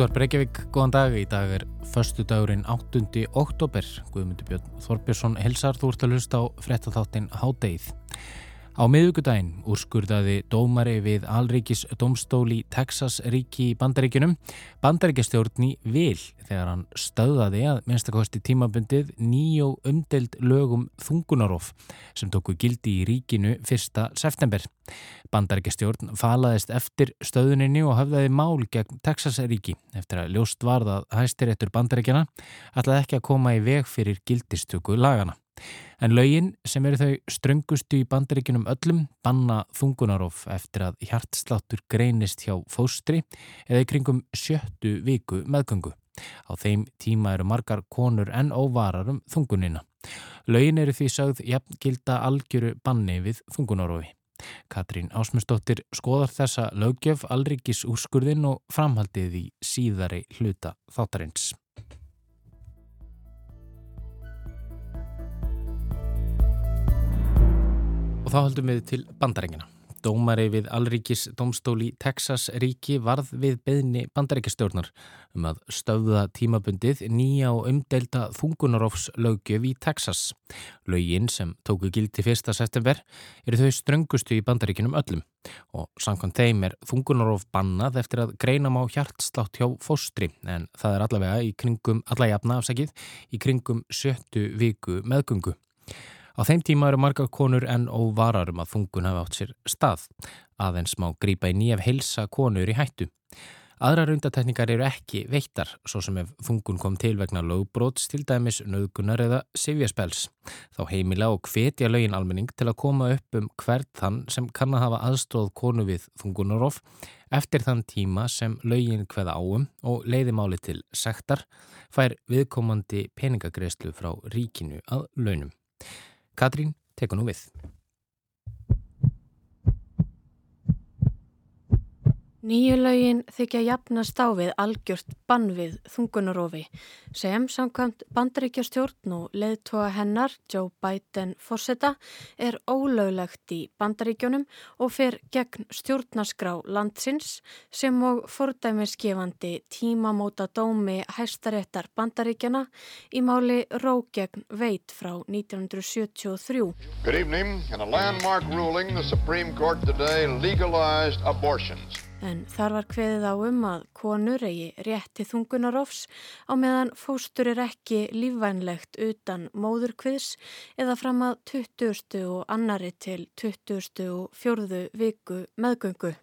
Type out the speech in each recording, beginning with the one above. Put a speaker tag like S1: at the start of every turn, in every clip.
S1: Útvar Breykjavík, góðan dag. Í dag er förstu dagurinn 8. oktober. Guðmundur Björn Þorbjörnsson helsar þú ert að hlusta á frettatháttin Hádeið. Á miðugudaginn úrskurðaði dómari við Alríkis domstóli Texas ríki í bandaríkunum bandaríkjastjórn í vil þegar hann stöðaði að minnstakosti tímabundið nýjó umdelt lögum þungunarof sem tóku gildi í ríkinu 1. september. Bandaríkjastjórn falaðist eftir stöðuninni og hafðaði mál gegn Texas ríki eftir að ljóst varða að hæstiréttur bandaríkjana ætlaði ekki að koma í veg fyrir gildistöku lagana. En laugin sem eru þau ströngustu í bandaríkinum öllum banna þungunarof eftir að hjartsláttur greinist hjá fóstri eða í kringum sjöttu viku meðgöngu. Á þeim tíma eru margar konur en óvarar um þungunina. Laugin eru því sögð jafngilda algjöru banni við þungunarofi. Katrín Ásmustóttir skoðar þessa lögjöf alrikis úrskurðin og framhaldið í síðari hluta þáttarins. Og þá höldum við til bandarengina. Dómari við Alríkis domstóli Texas ríki varð við beðni bandarækjastjórnar um að stöða tímabundið nýja og umdelta þungunarófslögjöf í Texas. Lögin sem tóku gildi 1. september eru þau ströngustu í bandaríkinum öllum og samkvæmt þeim er þungunaróf bannað eftir að greinam á hjartslátt hjá fóstri en það er allavega í kringum, allajafna afsakið, í kringum sjöttu viku meðgöngu. Á þeim tíma eru margar konur en óvarar um að þungun hafa átt sér stað. Aðeins má grýpa í nýjaf heilsa konur í hættu. Aðrar undatekningar eru ekki veittar, svo sem ef þungun kom til vegna lögbróts, til dæmis nöðgunar eða sifjaspels. Þá heimila og hvetja lögin almenning til að koma upp um hvert þann sem kann að hafa aðstróð konu við þungunarof eftir þann tíma sem lögin hveða áum og leiði máli til sektar fær viðkomandi peningagreyslu frá ríkinu að launum. Katrín tekur nú við.
S2: Nýju lögin þykja jafnast á við algjört bann við þungunarofi sem samkvæmt bandaríkjastjórn og leðtóa hennar Joe Biden fórseta er ólöglegt í bandaríkjónum og fer gegn stjórnaskrá landsins sem og fordæmiskefandi tímamóta dómi hæstaréttar bandaríkjana í máli Rógegn Veit frá 1973. Good evening. In a landmark ruling the Supreme Court today legalized abortions en þar var kveðið á um að konur eigi rétti þungunarofs á meðan fóstur er ekki lífvænlegt utan móðurkviðs eða fram að 20. og annari til 20. og fjörðu viku meðgöngu.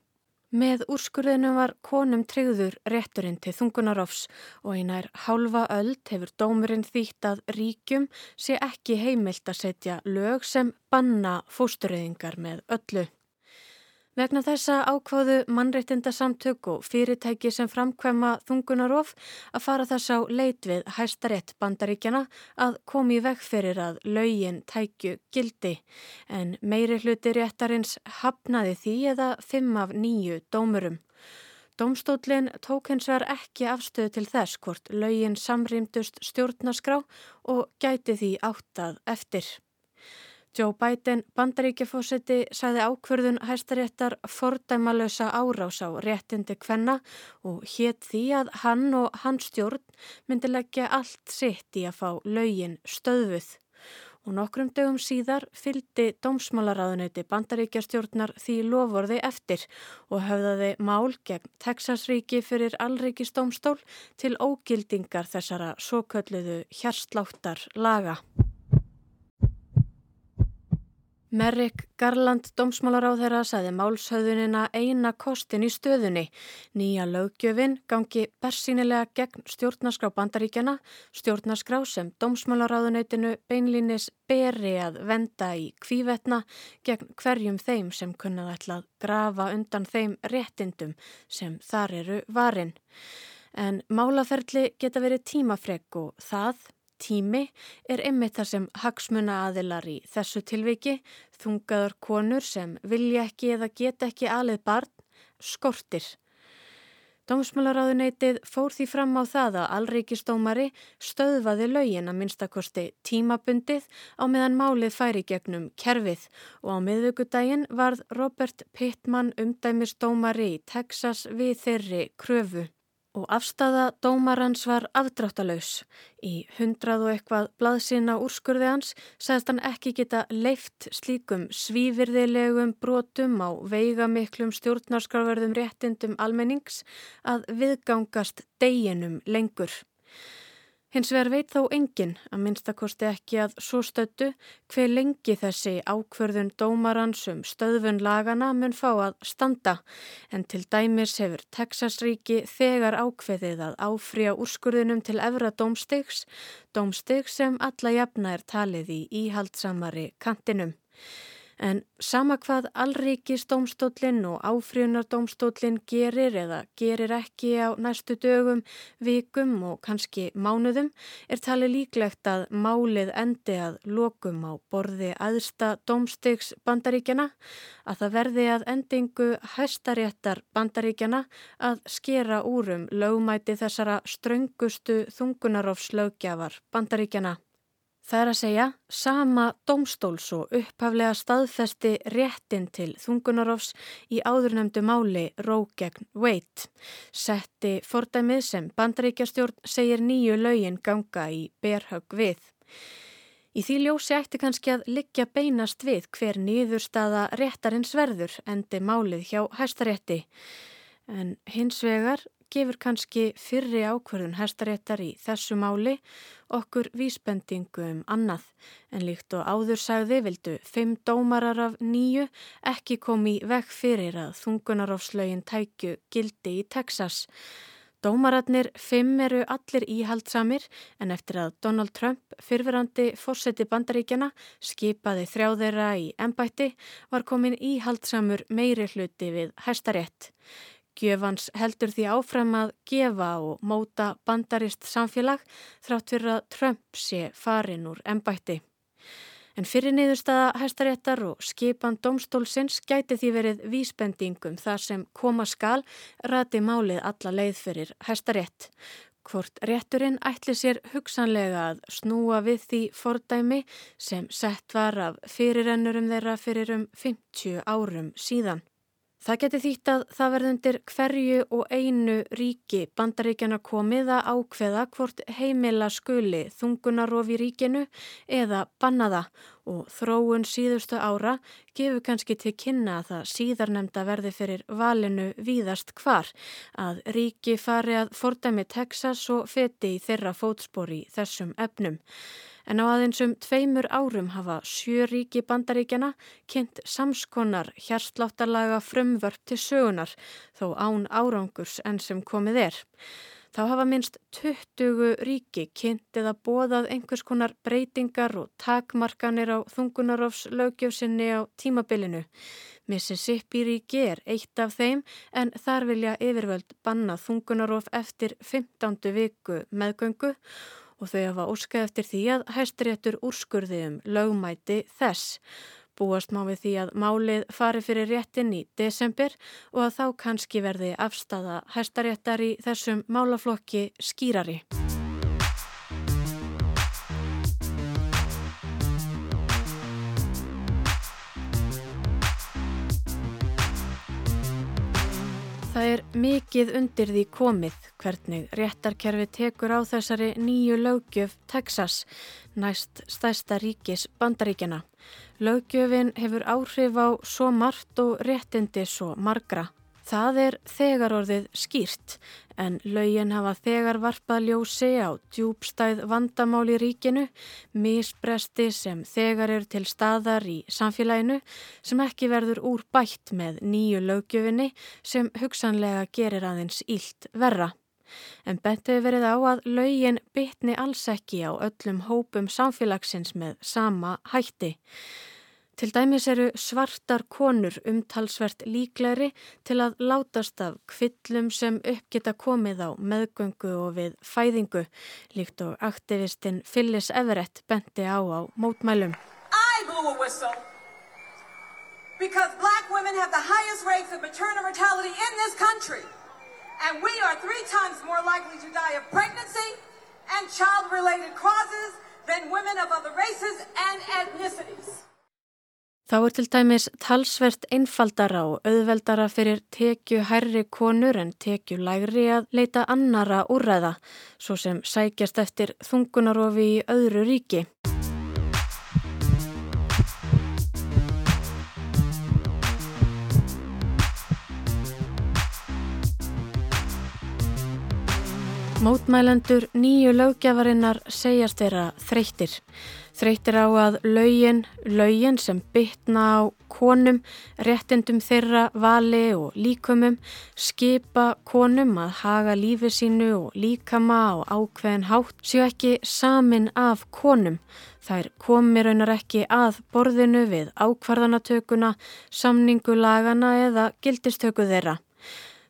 S2: Með úrskurðinu var konum tryggður rétturinn til þungunarofs og einar hálfa öld hefur dómurinn þýtt að ríkjum sé ekki heimilt að setja lög sem banna fóstureyðingar með öllu. Vegna þessa ákváðu mannreitindasamtök og fyrirtæki sem framkvæma þungunarof að fara þess á leit við hæstarétt bandaríkjana að komi veg fyrir að laugin tækju gildi en meiri hluti réttarins hafnaði því eða fimm af nýju dómurum. Dómstólinn tók hins vegar ekki afstöðu til þess hvort laugin samrýmdust stjórnaskrá og gæti því áttað eftir. Joe Biden, bandaríkjafósetti, sagði ákverðun hæstaréttar fordæmalösa árás á réttindi kvenna og hétt því að hann og hans stjórn myndi leggja allt sitt í að fá laugin stöðvuð. Og nokkrum dögum síðar fyldi dómsmálaráðuneyti bandaríkjastjórnar því lovorði eftir og höfðaði mál gegn Texasríki fyrir allríkistómstól til ógildingar þessara svo kölluðu hérsláttar laga. Merrick Garland, dómsmálaráðherra, saði málshauðunina eina kostin í stöðunni. Nýja lögjöfin gangi bersýnilega gegn stjórnarskrá bandaríkjana, stjórnarskrá sem dómsmálaráðuneytinu beinlínis beri að venda í kvívetna gegn hverjum þeim sem kunnað ætla að grafa undan þeim réttindum sem þar eru varin. En málaferli geta verið tímafreg og það Tími er einmitt það sem hagsmuna aðilar í þessu tilviki, þungaður konur sem vilja ekki eða geta ekki alið barn, skortir. Dómsmálaráðuneytið fór því fram á það að allreikistómari stöðvaði lögin að minnstakosti tímabundið á meðan málið færi gegnum kerfið og á miðugudaginn varð Robert Pittman umdæmistómari í Texas við þeirri kröfu og afstafa dómarans var afdráttalauðs. Í hundrað og eitthvað blaðsina úrskurði hans sagðist hann ekki geta leift slíkum svífyrðilegum brotum á veigamiklum stjórnarskarverðum réttindum almennings að viðgangast deginum lengur. Hins vegar veit þó enginn, að minnstakosti ekki að svo stöttu, hver lengi þessi ákverðun dómaransum stöðfun lagana mun fá að standa. En til dæmis hefur Texasríki þegar ákveðið að áfrýja úrskurðunum til efra dómstegs, dómsteg sem alla jafna er talið í íhaldsamari kantinum. En sama hvað allríkisdómstólinn og áfríunardómstólinn gerir eða gerir ekki á næstu dögum, vikum og kannski mánuðum er talið líklegt að málið endi að lokum á borði aðsta dómstegs bandaríkjana, að það verði að endingu hæstaréttar bandaríkjana að skera úrum lögmæti þessara ströngustu þungunarofslögjafar bandaríkjana. Það er að segja, sama domstóls og upphaflega staðfesti réttin til þungunarofs í áðurnemdu máli Rógegn Veit. Setti fordæmið sem bandaríkjastjórn segir nýju laugin ganga í berhög við. Í því ljósi ætti kannski að liggja beinast við hver nýðurstaða réttarins verður endi málið hjá hæstarétti. En hins vegar gefur kannski fyrri ákverðun herstaréttar í þessu máli okkur vísbendingu um annað en líkt og áður sagði vildu fimm dómarar af nýju ekki komi vekk fyrir að þungunarofslögin tækju gildi í Texas. Dómararnir fimm eru allir íhaldsamir en eftir að Donald Trump, fyrfirandi fórseti bandaríkjana, skipaði þrjáðeira í ennbætti var komin íhaldsamur meiri hluti við hæstarétt. Gjöfans heldur því áfram að gefa og móta bandarist samfélag þrátt fyrir að Trump sé farin úr ennbætti. En fyrir niðurstaða hæstaréttar og skipan domstólsins gæti því verið vísbendingum þar sem koma skal rati málið alla leið fyrir hæstarétt. Hvort rétturinn ætli sér hugsanlega að snúa við því fordæmi sem sett var af fyrirennurum þeirra fyrir um 50 árum síðan. Það geti þýtt að það verðundir hverju og einu ríki bandaríkjana komið að ákveða hvort heimila skuli þungunarof í ríkinu eða bannaða og þróun síðustu ára gefur kannski til kynna að það síðarnemda verði fyrir valinu víðast hvar að ríki fari að fordæmi Texas og feti í þeirra fótspor í þessum efnum. En á aðeinsum tveimur árum hafa sjö ríki bandaríkjana kynnt samskonar hérsláttarlaga frumvörp til sögunar þó án árangurs enn sem komið er. Þá hafa minst 20 ríki kynnt eða bóðað einhvers konar breytingar og takmarkanir á þungunarofs lögjöfsinni á tímabilinu. Mississippi ríki er eitt af þeim en þar vilja yfirvöld banna þungunarof eftir 15. viku meðgöngu og þau hafa óskað eftir því að hæstiréttur úrskurði um lögmæti þess. Búast má við því að málið fari fyrir réttin í desember og að þá kannski verði afstafa hæstaréttar í þessum málaflokki skýrari. Er mikið undir því komið hvernig réttarkerfi tekur á þessari nýju lögjöf Texas, næst stæsta ríkis bandaríkjana. Lögjöfin hefur áhrif á svo margt og réttindi svo margra. Það er þegar orðið skýrt en laugin hafa þegar varpað ljósi á djúbstæð vandamál í ríkinu, misbresti sem þegar er til staðar í samfélaginu sem ekki verður úr bætt með nýju lögjöfinni sem hugsanlega gerir aðeins ílt verra. En bentið verið á að laugin bytni alls ekki á öllum hópum samfélagsins með sama hætti. Til dæmis eru svartar konur umtalsvert líkleri til að látast af kvillum sem uppgeta komið á meðgöngu og við fæðingu, líkt og aktivistinn Phyllis Everett benti á á mótmælum. I blew a whistle because black women have the highest rates of maternal mortality in this country and we are three times more likely to die of pregnancy and child-related causes than women of other races and ethnicities. Þá er til dæmis talsvert einfaldara og auðveldara fyrir tekju hærri konur en tekju lægri að leita annara úrræða, svo sem sækjast eftir þungunarofi í öðru ríki. Mótmælendur nýju löggevarinnar segjast þeirra þreyttir. Þreyttir á að laugin, laugin sem bytna á konum, réttindum þeirra, vali og líkumum, skipa konum að haga lífi sínu og líkama á ákveðin hátt, séu ekki samin af konum. Þær komi raunar ekki að borðinu við ákvarðanatökuna, samningulagana eða gildistöku þeirra.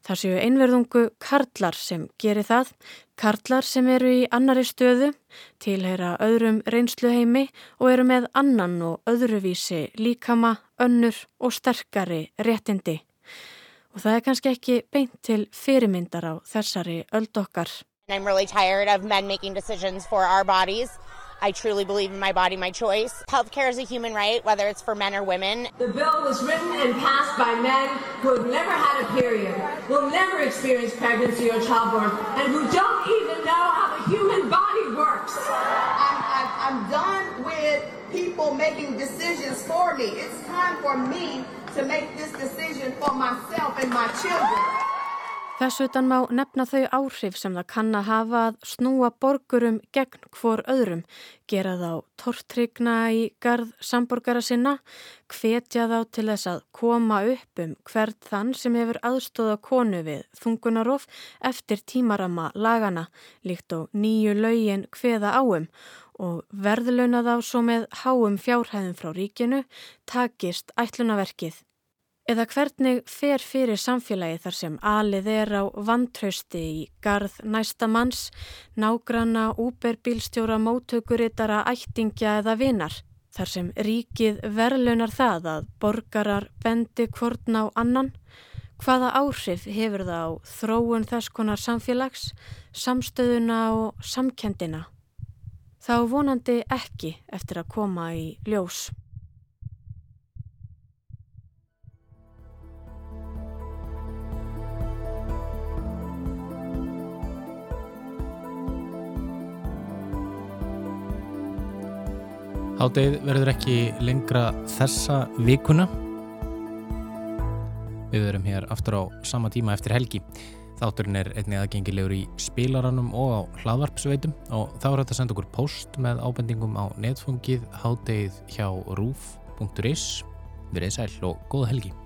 S2: Það séu einverðungu karlar sem gerir það, karlar sem eru í annari stöðu, tilheyra öðrum reynsluheimi og eru með annan og öðruvísi líkama, önnur og sterkari réttindi. Og það er kannski ekki beint til fyrirmyndar á þessari öldokkar.
S3: I'm really tired of men making decisions for our bodies. I truly believe in my body, my choice. Healthcare is a human right, whether it's for men or women.
S4: The bill was written and passed by men who have never had a period, will never experience pregnancy or childbirth, and who don't even know how the human body works.
S5: I'm, I'm, I'm done with people making decisions for me. It's time for me to make this decision for myself and my children.
S2: Þess utan má nefna þau áhrif sem það kann að hafa að snúa borgurum gegn hvor öðrum, gera þá tortrygna í garð samborgara sinna, hvetja þá til þess að koma upp um hvert þann sem hefur aðstóða konu við þungunarof eftir tímarama lagana, líkt og nýju laugin hveða áum og verðlauna þá svo með háum fjárhæðum frá ríkinu takist ætlunaverkið. Eða hvernig fer fyrir samfélagi þar sem alið er á vantrausti í garð næsta manns, nágranna, úberbílstjóra, móttökuritara, ættingja eða vinar. Þar sem ríkið verðlunar það að borgarar bendi hvorn á annan. Hvaða áhrif hefur það á þróun þess konar samfélags, samstöðuna og samkendina? Þá vonandi ekki eftir að koma í ljós.
S1: Háttegið verður ekki lengra þessa vikuna. Við verum hér aftur á sama tíma eftir helgi. Þátturinn er einnig aðgengilegur í spilaranum og á hlaðvarpsveitum og þá er þetta að senda okkur post með ábendingum á netfungið háttegið hjá rúf.is. Erum sæl og góða helgi.